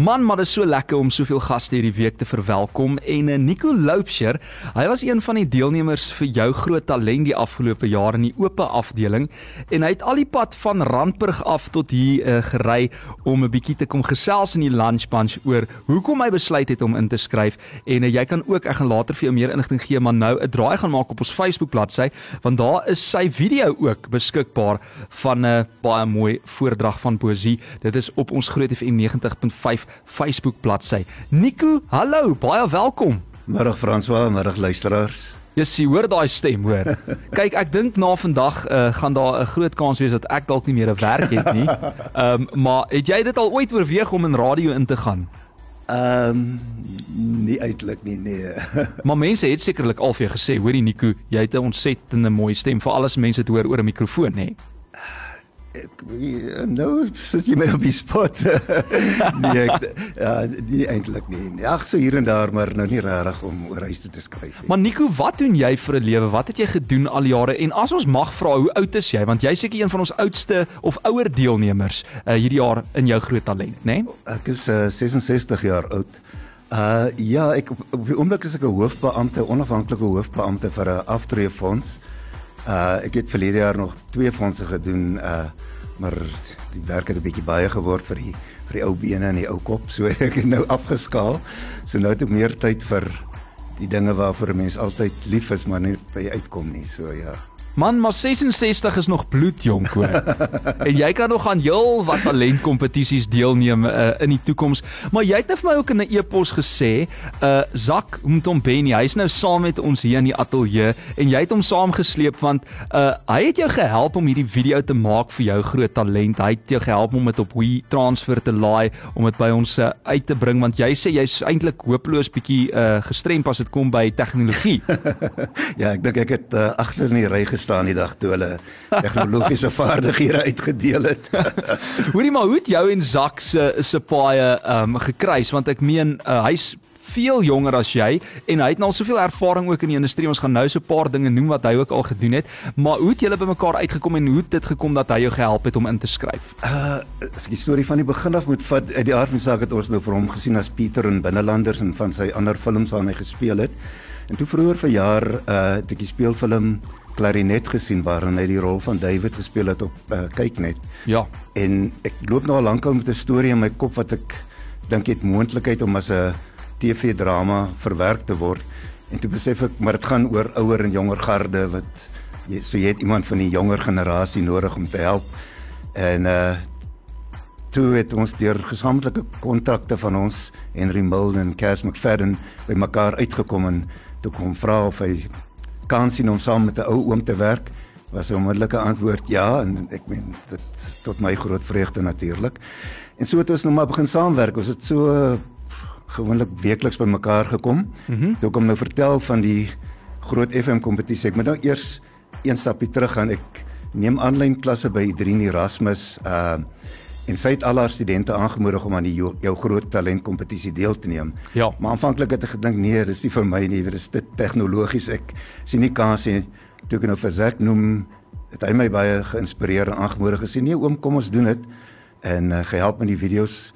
Man, maar dit is so lekker om soveel gaste hierdie week te verwelkom. En uh, Nico Loupsher, hy was een van die deelnemers vir jou groot talent die afgelope jaar in die oop afdeling. En hy het al die pad van Randburg af tot hier uh, gery om 'n bietjie te kom gesels in die lunch bunch oor hoekom hy besluit het om in te skryf. En uh, jy kan ook ek gaan later vir jou meer inligting gee maar nou 'n draai gaan maak op ons Facebook bladsy want daar is sy video ook beskikbaar van 'n uh, baie mooi voordrag van poesie. Dit is op ons Groot FM 90.5 Facebook bladsy. Nico, hallo, baie welkom. Middag François, middag luisteraars. Jy sien hoor daai stem hoor. Kyk, ek dink na vandag uh, gaan daar 'n groot kans wees dat ek dalk nie meer 'n werk het nie. Ehm um, maar het jy dit al ooit oorweeg om in radio in te gaan? Ehm um, nie eintlik nie, nee. maar mense het sekerlik al vir jou gesê, hoorie Nico, jy het 'n ontsettende mooi stem vir alles mense te hoor oor 'n mikrofoon, nê? Nee? Ek nou sit jy my op die spot. nee, ek, ja, nie eintlik nie. Ag, so hier en daar, maar nou nie regtig om oor huis toe te skryf nie. Maar Nico, wat doen jy vir 'n lewe? Wat het jy gedoen al jare? En as ons mag vra, hoe oud is jy? Want jy's seker een van ons oudste of ouer deelnemers uh, hierdie jaar in jou groot talent, né? Nee? Ek is uh, 66 jaar oud. Uh ja, ek op die oomblik is ek 'n hoofbeampte, onafhanklike hoofbeampte vir 'n aftreefonds. Uh ek het verlede jaar nog twee fondse gedoen uh maar die werk het 'n bietjie baie geword vir die vir die ou bene en die ou kop so ek het nou afgeskaal. So nou het ek meer tyd vir die dinge waarvoor 'n mens altyd lief is maar nie by uitkom nie. So ja. Man, maar 66 is nog bloedjonk hoor. en jy kan nog aan heel wat talentkompetisies deelneem uh, in die toekoms. Maar jy het net vir my ook in 'n e-pos gesê, uh Zak Mtombeni, hy's nou saam met ons hier in die ateljee en jy het hom saamgesleep want uh hy het jou gehelp om hierdie video te maak vir jou groot talent. Hy het jou gehelp om dit op We Transfer te laai om dit by ons uh, uit te bring want jy sê jy's eintlik hopeloos bietjie uh gestremd as dit kom by tegnologie. ja, ek dink ek het uh, agter in die ry gestaan die dag toe hulle tegnologiese vaardighede uitgedeel het. Hoorie maar hoe het jou en Zak se se paie ehm um, gekruis want ek meen uh, hy's veel jonger as jy en hy het nou al soveel ervaring ook in die industrie. Ons gaan nou so 'n paar dinge noem wat hy ook al gedoen het. Maar hoe het julle bymekaar uitgekom en hoe het dit gekom dat hy jou gehelp het om in te skryf? Uh, as ek die storie van die begin af moet vat, uit die aard van die saak het ons nou vir hom gesien as Pieter in Binnelanders en van sy ander films waarna hy gespeel het. En toe vroeër verjaar uh het ek die speelfilm Klarinet gesien waarin hy die rol van David gespeel het op uh, Kyknet. Ja. En ek loop nou al lankal met 'n storie in my kop wat ek dink het moontlikheid om as 'n TV-drama verwerk te word. En toe besef ek maar dit gaan oor ouer en jonger garde wat jy so jy het iemand van die jonger generasie nodig om te help. En uh toe het ons deur gesamentlike kontakte van ons Henry Milne en Cass McFadden by mekaar uitgekom en toe kom vra of hy kans sien om saam met 'n ou oom te werk? Was 'n onmiddellike antwoord ja en ek meen dit tot my groot vreugde natuurlik. En so het ons nou maar begin saamwerk. Ons het so gewoonlik weekliks by mekaar gekom. Mm toe kom nou vertel van die groot FM kompetisie. Ek moet nou eers een stapie terug gaan. Ek neem aanlyn klasse by Idrien Erasmus uh en sy het al haar studente aangemoedig om aan die jou, jou groot talent kompetisie deel te neem. Ja. Maar aanvanklik het ek gedink nee, dis nie vir my nie, dit is te tegnologies. Ek sien nie kans nie. Toe ek nou vir Zack noem, het hy my baie geïnspireer en aangemoedig gesê nee oom, kom ons doen dit en uh, gehelp met die video's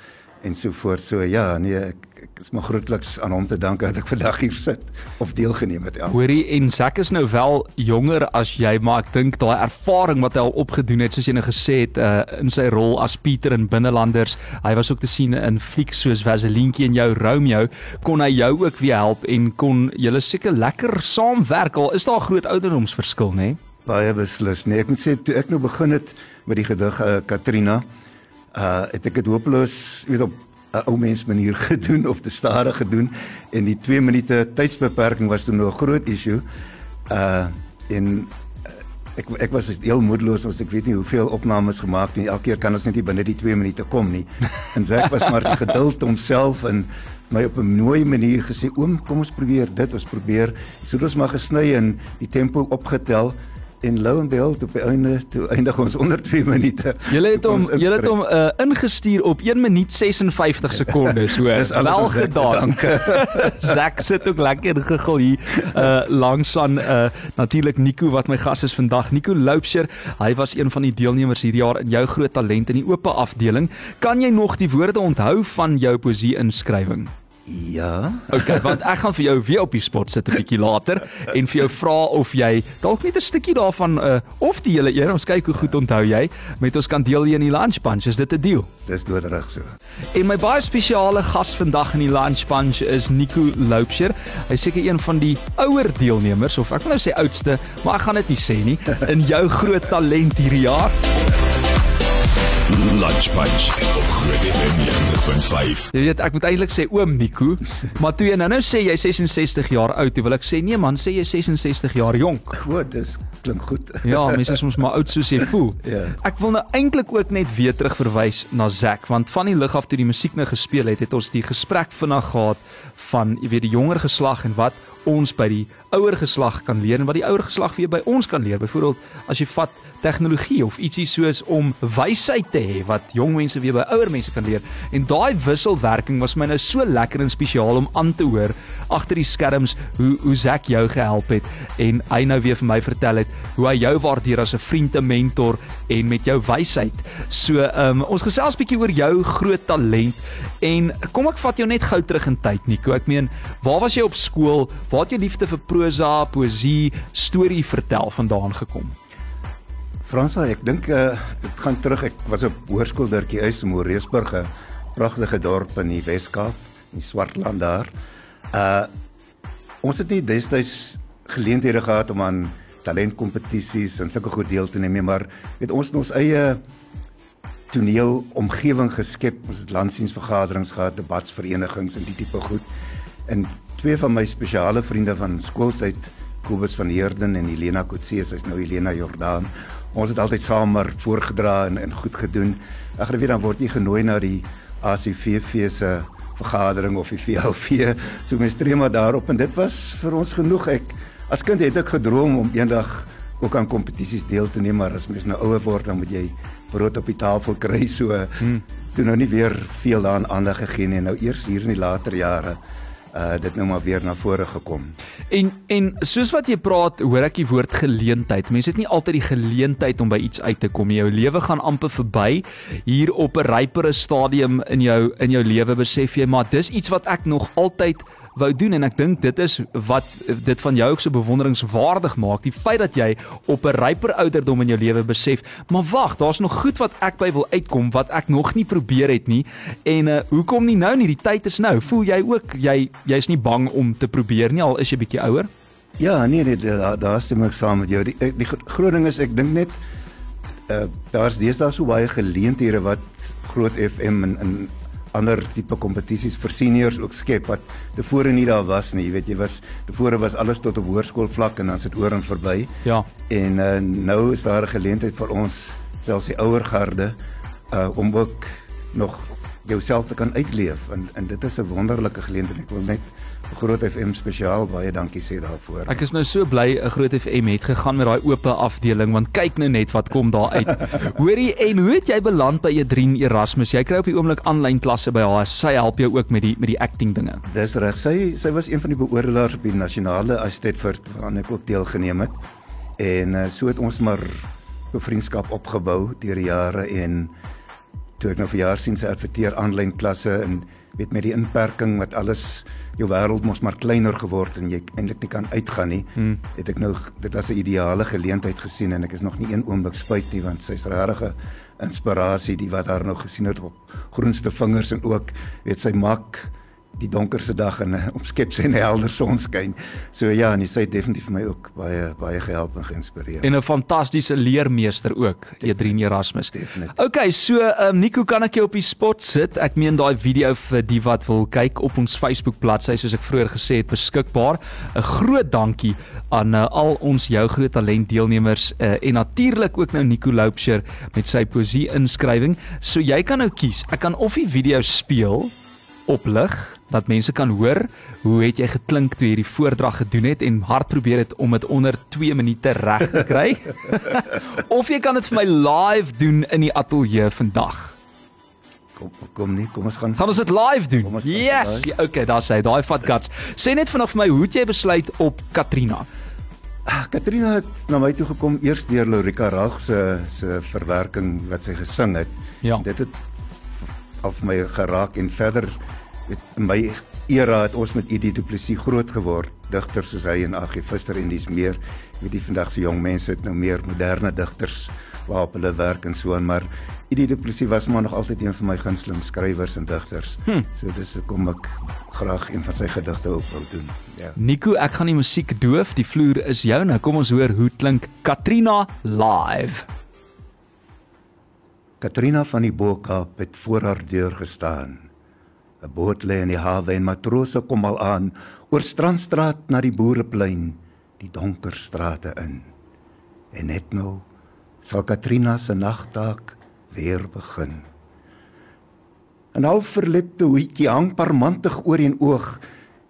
en so voort. So ja, nee, ek, ek is maar grootliks aan hom te danke dat ek vandag hier sit of deelgeneem het. Ja. Hoorie en Zack is nou wel jonger as jy, maar ek dink daai ervaring wat hy al opgedoen het, soos jy nou gesê het, uh, in sy rol as Pieter in Binnelanders, hy was ook te sien in flieks soos Vaselientjie en jou Romeo, kon hy jou ook weer help en kon julle seker lekker saamwerk al is daar 'n groot ouderdomsverskil, nê? Nee? Baie beslis. Nee, ek moet sê toe ek nou begin het met die gedig uh, Katrina, uh het ek dit hopeloos weet op 'n ou mens manier gedoen of te stadig gedoen en die 2 minute tydsbeperking was toe nog 'n groot issue. Uh en uh, ek ek was heel moedeloos as ek weet nie hoeveel opnames gemaak nie. Elke keer kan ons net nie binne die 2 minute kom nie. En Zack was maar geduld homself en my op 'n mooi manier gesê oom kom ons probeer dit ons probeer so ons maar gesny en die tempo opgetel en lou en behold op die einde toe eindig ons onder 2 minute. Julle het hom julle het hom uh, ingestuur op 1 minuut 56 sekondes. So wel gedaan. Zak sit ook lekker gegil hier uh langs aan uh natuurlik Nico wat my gas is vandag. Nico Loupsher, hy was een van die deelnemers hierdie jaar in jou groot talent in die oop afdeling. Kan jy nog die woorde onthou van jou poesie inskrywing? Ja. Okay, want ek gaan vir jou weer op die spot sit 'n bietjie later en vir jou vra of jy dalk net 'n stukkie daarvan uh, of die hele een, ons kyk hoe goed onthou jy met ons kan deel hier in die lunch punch. Is dit 'n deal? Dis doodreg so. En my baie spesiale gas vandag in die lunch punch is Nico Loupsher. Hy seker een van die ouer deelnemers of ek wil nou sê oudste, maar ek gaan dit nie sê nie in jou groot talent hierdie jaar. Lunch Punch op Groot FM 90.5. Jy weet, ek moet eintlik sê oom Nico, maar toe jy nou nou sê jy 66 jaar oud, wil ek sê nee man, sê jy 66 jaar jonk. O, dis klink goed. Ja, mense is mos maar oud soos jy voel. Ja. Ek wil nou eintlik ook net weer terugverwys na Zack, want van die lig af toe die musiek nou gespeel het, het ons die gesprek vinnig gehad van jy weet die jonger geslag en wat ons by die ouer geslag kan leer en wat die ouer geslag weer by ons kan leer. Byvoorbeeld as jy vat tegnologie of ietsie soos om wysheid te hê wat jong mense weer by ouer mense kan leer. En daai wisselwerking was my nou so lekker en spesiaal om aan te hoor agter die skerms hoe hoe Zack jou gehelp het en hy nou weer vir my vertel het hoe hy jou waardeer as 'n vriend en mentor en met jou wysheid. So ehm um, ons gesels bietjie oor jou groot talent en kom ek vat jou net gou terug in tyd Nico. Ek meen, waar was jy op skool? Waar het jou liefde vir prosa, poësie, storie vertel vandaan gekom? Fransa, ek dink uh, dit gaan terug. Ek was op hoërskool Dirkie Huis in Moreesburg, 'n pragtige dorp in die Wes-Kaap, in die Swartland daar. Uh ons het nie destyds geleenthede gehad om aan talentkompetisies en sulke goed deel te neem nie, maar het ons in ons eie toneel omgewing geskep. Ons het landsiensvergaderings gehad, debatsverenigings en die tipe goed. En twee van my spesiale vriende van skooltyd, Kobus van Heerden en Helena Kotse, sy's nou Helena Jordaan. Ons het altyd saam maar voorgedra en, en goed gedoen. Ek weet dan word jy genooi na die ACVV se vergadering of die VLV. So mens tree maar daarop en dit was vir ons genoeg. Ek as kind het ek gedroom om eendag ook aan kompetisies deel te neem, maar as mens nou ouer word dan moet jy brood op die tafel kry so. Hmm. Toe nou nie weer veel daaraan aandag gegee nie. Nou eers hier in die later jare uh dit nou maar weer na vore gekom. En en soos wat jy praat, hoor ek die woord geleentheid. Mense het nie altyd die geleentheid om by iets uit te kom. Jou lewe gaan amper verby. Hier op 'n rypere stadium in jou in jou lewe besef jy maar dis iets wat ek nog altyd wou doen en ek dink dit is wat dit van jou ook so bewonderingswaardig maak. Die feit dat jy op 'n ryper ouderdom in jou lewe besef maar wag daar's nog goed wat ek by wil uitkom wat ek nog nie probeer het nie. En uh, hoekom nie nou nie? Die tyd is nou. Voel jy ook jy jy's nie bang om te probeer nie al is jy bietjie ouer? Ja nee nee daar daar stem ek saam met jou. Die, die groot ding is ek dink net uh, daar's deesdae so baie geleenthede wat groot FM in in ander tipe kompetisies vir seniors ook skep wat tevore nie daar was nie. Jy weet jy was tevore was alles tot op hoërskool vlak en dan sit oor en verby. Ja. En uh, nou is daar 'n geleentheid vir ons selfs die ouer garde uh om ook nog jouself te kan uitleef en en dit is 'n wonderlike geleentheid. Ek wil net Groot FM spesiaal baie dankie sê daarvoor. Ek is nou so bly 'n Groot FM het gegaan met daai oop afdeling want kyk nou net wat kom daar uit. Hoorie en hoe het jy beland by Edrien Erasmus? Jy kry op die oomblik aanlyn klasse by haar. Sy help jou ook met die met die acting dinge. Dis reg. Sy sy was een van die beoordelaars op die nasionale Astetford waaraan ek ook deelgeneem het. En uh, so het ons maar 'n vriendskap opgebou deur die jare en toe ek nou vir jaar sien sy adverteer aanlyn klasse en weet met die inperking wat alles jou wêreld mos maar kleiner geword en jy eintlik nie kan uitgaan nie. Hmm. Het ek nou dit as 'n ideale geleentheid gesien en ek is nog nie een oomblik spyt nie want sy's regtig 'n inspirasie die wat daar nou gesien het op groenste vingers en ook weet sy maak die donkerste dag en uh, omskep sy 'n helder sonskyn. So ja, en sy het definitief my ook baie baie gehelp en geïnspireer. En 'n fantastiese leermeester ook, Edrien Erasmus. Definitief. Okay, so ehm um, Nico, kan ek jou op die spot sit? Ek meen daai video vir die wat wil kyk op ons Facebook bladsy soos ek vroeër gesê het beskikbaar. 'n Groot dankie aan uh, al ons jou groot talent deelnemers uh, en natuurlik ook nou Nico Loupsher met sy poesie inskrywing. So jy kan nou kies. Ek kan of die video speel oplig dat mense kan hoor hoe het jy geklink toe jy die voordrag gedoen het en hard probeer het om dit onder 2 minute reg te kry. of jy kan dit vir my live doen in die ateljee vandag. Kom kom nie, kom ons gaan. Gaan ons dit live doen? Ons Yes, live. ja, okay, daar's hy, daai vat guts. Sê net vinnig vir my, hoe het jy besluit op Katrina? Ah, Katrina het na my toe gekom eers deur Lorika Rag se se verwerking wat sy gesing het. Ja. Dit het af my geraak en verder in my era het ons met Edie Du Plessis groot geword. Digters soos hy en Aggie Visser en dis meer. Weet die vandag se jong mense het nou meer moderne digters waarop hulle werk en so aan, maar Edie Du Plessis was maar nog altyd een van my gunsteling skrywers en digters. Hm. So dis hoekom ek graag een van sy gedigte ook wou doen. Ja. Nico, ek gaan die musiek doof. Die vloer is joune. Kom ons hoor hoe klink Katrina live. Katrina van die Bokaap het voor haar deur gestaan. 'n Boot lê in die hawe en matrose kom al aan oor Strandstraat na die boereplein, die donker strate in. En net nou sal Katrina se nagtaak weer begin. 'n Half verlepte hoetjie hang parmantig oor en oog.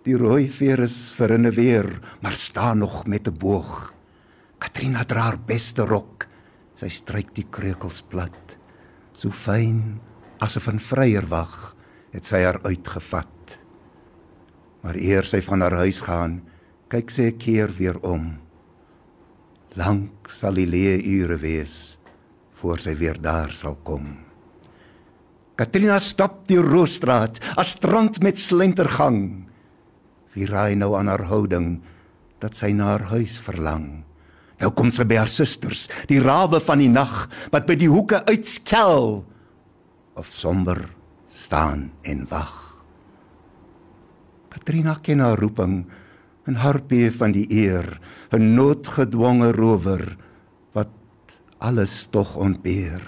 Die rooi veer is verinne weer, maar staan nog met 'n boog. Katrina dra haar beste rok. Sy stryk die kreukels plat. So fyn asof 'n vryer wag, het sy haar uitgevat. Maar eer sy van haar huis gaan, kyk sy 'n keer weer om. Lank sal die leë ure wees voor sy weer daar sal kom. Katrina stap die Roosstraat, 'n strand met slentergang. Wie raai nou aan haar houding dat sy na haar huis verlang? Nou kom sy by haar susters, die rawe van die nag wat by die hoeke uitskel of somber staan en wag. Katrina ken haar roeping, 'n harpie van die eer, 'n noodgedwonge rower wat alles tog ontbeer.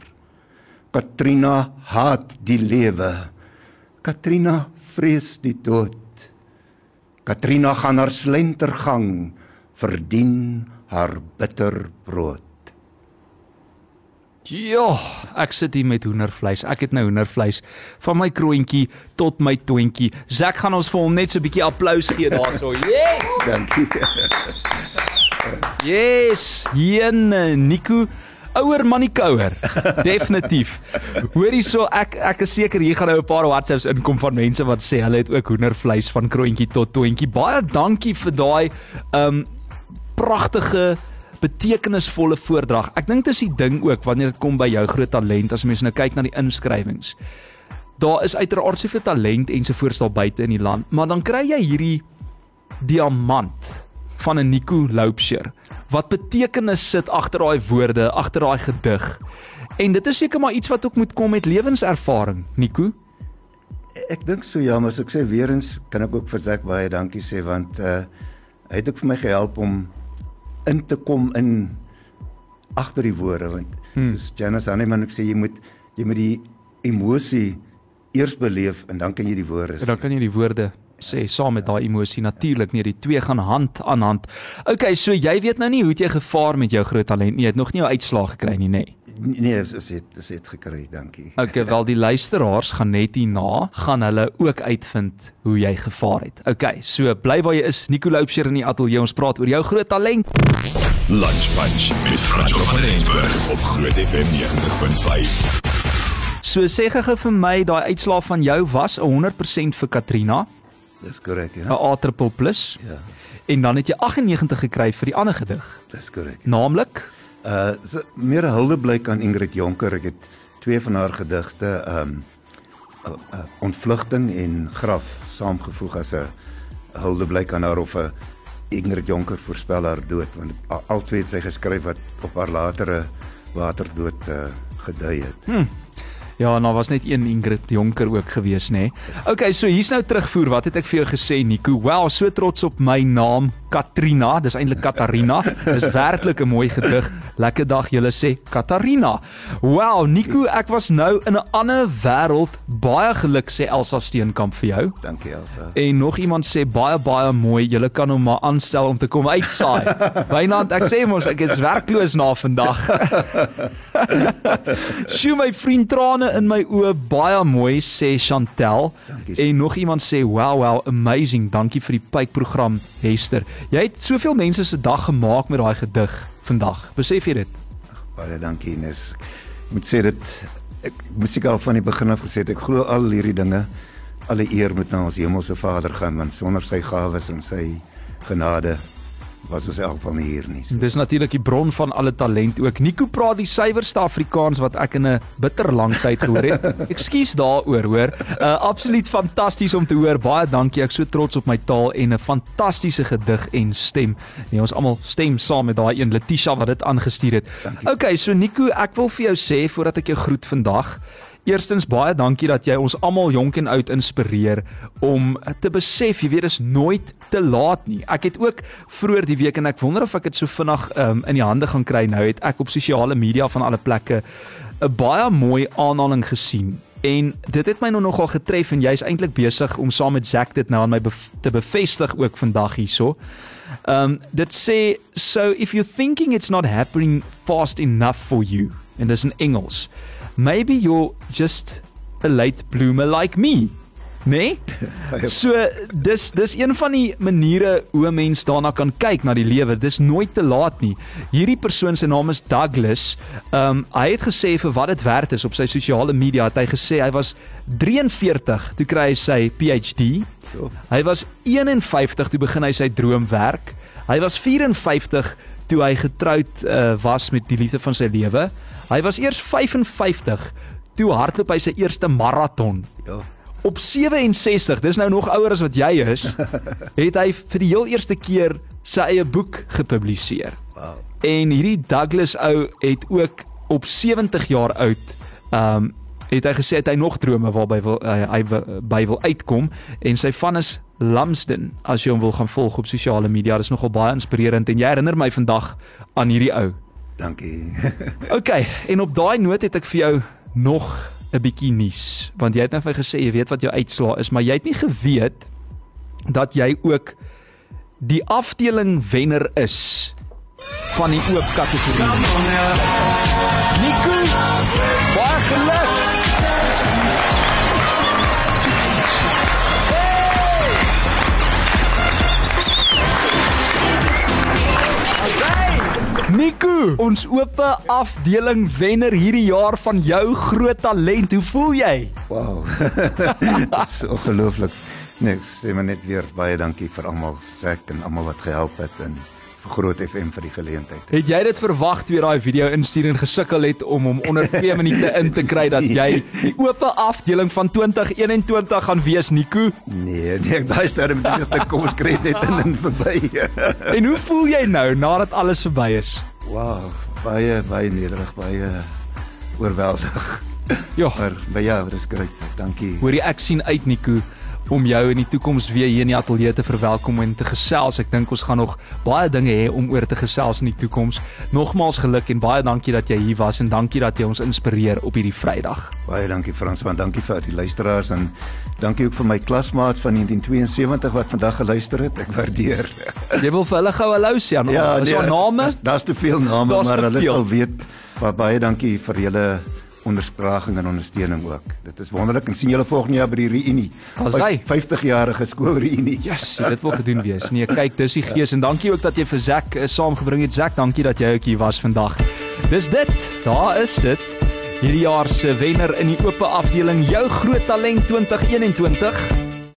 Katrina haat die lewe. Katrina vrees die dood. Katrina gaan haar slentergang verdien haar bitter brood. Ja, ek sit hier met hoendervleis. Ek het nou hoendervleis van my kroontjie tot my toentjie. Zak gaan ons vir hom net so 'n bietjie applous gee daarso. Yes! Dankie. Yes, Jen Nico ouer manie kouer. Definitief. Hoorie so ek ek is seker hier gaan nou 'n paar WhatsApps inkom van mense wat sê hulle het ook hoendervleis van kroontjie tot toentjie. Baie dankie vir daai um pragtige betekenisvolle voordrag. Ek dink dis die ding ook wanneer dit kom by jou groot talent as mense nou kyk na die inskrywings. Daar is uiteraard soveel talent ensovoorts daar buite in die land, maar dan kry jy hierdie diamant van 'n Nico Loupsher wat betekenis sit agter daai woorde, agter daai gedig. En dit is seker maar iets wat ook moet kom met lewenservaring, Nico. Ek dink so ja, maar as ek sê weer eens kan ek ook vir Zak baie dankie sê want uh hy het ook vir my gehelp om in te kom in agter die woorde want hmm. dis Janice Hanneman ek sê jy moet jy moet die emosie eers beleef en dan kan jy die woorde En sê. dan kan jy die woorde sê saam met daai emosie natuurlik nie die twee gaan hand aan hand. Okay, so jy weet nou nie hoe jy gevaar met jou groot talent nie. Jy het nog nie jou uitslaag gekry nie, nê? Nee. Nee, dis is dit dis het gekry, dankie. Okay, wel die luisteraars gaan net hierna gaan hulle ook uitvind hoe jy gevaar het. Okay, so bly waar jy is. Nico Loupsher in die ateljee. Ons praat oor jou groot talent. Lunch Punch met Franco van Rensburg op Groot FM 90.5. So sê gou vir my daai uitslaag van jou was 100% vir Katrina, Dis korrek, 'n ja. A++, plus, Ja, en dan het jy 98 gekry vir die ander gedig, dis korrek. naamlik Uh so meer 'n huldeblyk aan Ingrid Jonker. Ek het twee van haar gedigte um uh, uh, ontvlugting en graf saamgevoeg as 'n huldeblyk aan haar of 'n Ingrid Jonker voorspel haar dood want a- albei het sy geskryf wat op haar latere waterdood uh, gedui het. Hm. Ja, en daar was net een Ingrid Jonker ook gewees, nê. Nee. Okay, so hier's nou terugvoer. Wat het ek vir jou gesê, Nico? Wow, so trots op my naam, Katrina. Dis eintlik Katarina. Dis werklik 'n mooi gedig. Lekker dag julle sê Katarina. Wow, Nico, ek was nou in 'n ander wêreld. Baie geluk sê Elsa Steenkamp vir jou. Dankie Elsa. En nog iemand sê baie baie mooi. Julle kan hom maar aanstel om te kom uitsaai. Wynand, ek sê mos ek is werkloos na vandag. Sjoe my vriend trane trane in my oë, baie mooi sê Chantel. Dankie. En nog iemand sê, "Wow, wow, amazing. Dankie vir die pypprogram, Hester. Jy het soveel mense se dag gemaak met daai gedig vandag. Besef jy dit?" Baie dankie Ines. Ek moet sê dit ek musiek al van die begin af gesê het ek glo al hierdie dinge alle eer moet na ons hemelse Vader gaan want sonder sy gawes en sy genade was ons elk van hier nie. So, Dis natuurlik die bron van alle talent ook. Nico praat die suiwerste Afrikaans wat ek in 'n bitter lang tyd gehoor het. Ekskuus daaroor, hoor. Uh absoluut fantasties om te hoor. Baie dankie. Ek so trots op my taal en 'n fantastiese gedig en stem. Nee, ons almal stem saam met daai een Letitia wat dit aangestuur het. Okay, so Nico, ek wil vir jou sê voordat ek jou groet vandag, Eerstens baie dankie dat jy ons almal jonk en oud inspireer om te besef, jy weet, dis nooit te laat nie. Ek het ook vroeër die week en ek wonder of ek dit so vinnig um, in die hande gaan kry nou, het ek op sosiale media van alle plekke 'n baie mooi aanhaling gesien. En dit het my nou nogal getref en jy's eintlik besig om saam met Zack dit nou aan my bev te bevestig ook vandag hierso. Um dit sê so if you're thinking it's not happening fast enough for you en dis in Engels. Maybe you're just a late bloomer like me. Nee? So dis dis een van die maniere hoe 'n mens daarna kan kyk na die lewe. Dis nooit te laat nie. Hierdie persoon se naam is Douglas. Um hy het gesê vir wat dit werd is op sy sosiale media het hy gesê hy was 43 toe kry hy sy PhD. so, Hy was 51 toe begin hy sy droomwerk. Hy was 54 toe hy getroud uh, was met die liefde van sy lewe. Hy was eers 55 toe hardloop hy sy eerste maraton. ja. Op 67, dis nou nog ouer as wat jy is, het hy vir die heel eerste keer sy eie boek gepubliseer. Wow. En hierdie Douglas ou het ook op 70 jaar oud, ehm um, het hy gesê het hy nog drome waarby wil uh, hy by wil uitkom en sy van is Lamsden as jy hom wil gaan volg op sosiale media. Dis nogal baie inspirerend en jy herinner my vandag aan hierdie ou. Dankie. OK, en op daai noot het ek vir jou nog 'n bietjie nuus, want jy het net vir my gesê jy weet wat jou uitslaa is, maar jy het nie geweet dat jy ook die afdeling wenner is van die oop kategorie. Nico, baie geluk. Nico, ons oop afdeling wenner hierdie jaar van jou groot talent. Hoe voel jy? Wow. Dis ongelooflik. Nee, sê maar net weer baie dankie vir almal, Zack en almal wat gehelp het en Groot FM vir die geleentheid. Het jy dit verwag toe jy daai video instuur en gesukkel het om hom onder 2 minute in te kry dat jy die oop afdeling van 2021 gaan wees, Nico? Nee, nee, ek daai sterre met die eerste kom skryf net in en verby. En hoe voel jy nou nadat alles verby is? wow, baie baie nederig, baie oorweldig. Ja, Maar by jou, dis grait. Dankie. hoorie ek sien uit Nico om jou in die toekoms weer hier in die ateljee te verwelkom en te gesels. Ek dink ons gaan nog baie dinge hê om oor te gesels in die toekoms. Nogmaals geluk en baie dankie dat jy hier was en dankie dat jy ons inspireer op hierdie Vrydag. Baie dankie Fransman, dankie vir die luisteraars en dankie ook vir my klasmaats van 1972 wat vandag geluister het. Ek waardeer. Jy wil vir hulle gou hallo sê aan ja, is haar name? Daar's te veel name, Daar's maar hulle sal weet. Maar baie dankie vir julle onderspraging en ondersteuning ook. Dit is wonderlik en sien julle volgende jaar by die reunie. As hy. 50 jarige skoolreunie. Yes, dit wil gedoen wees. Nee, kyk, dis die gees en dankie ook dat jy vir Zack uh, saamgebring het. Zack, dankie dat jy ook hier was vandag. Dis dit. Daar is dit. Hierdie jaar se wenner in die oop afdeling jou groot talent 2021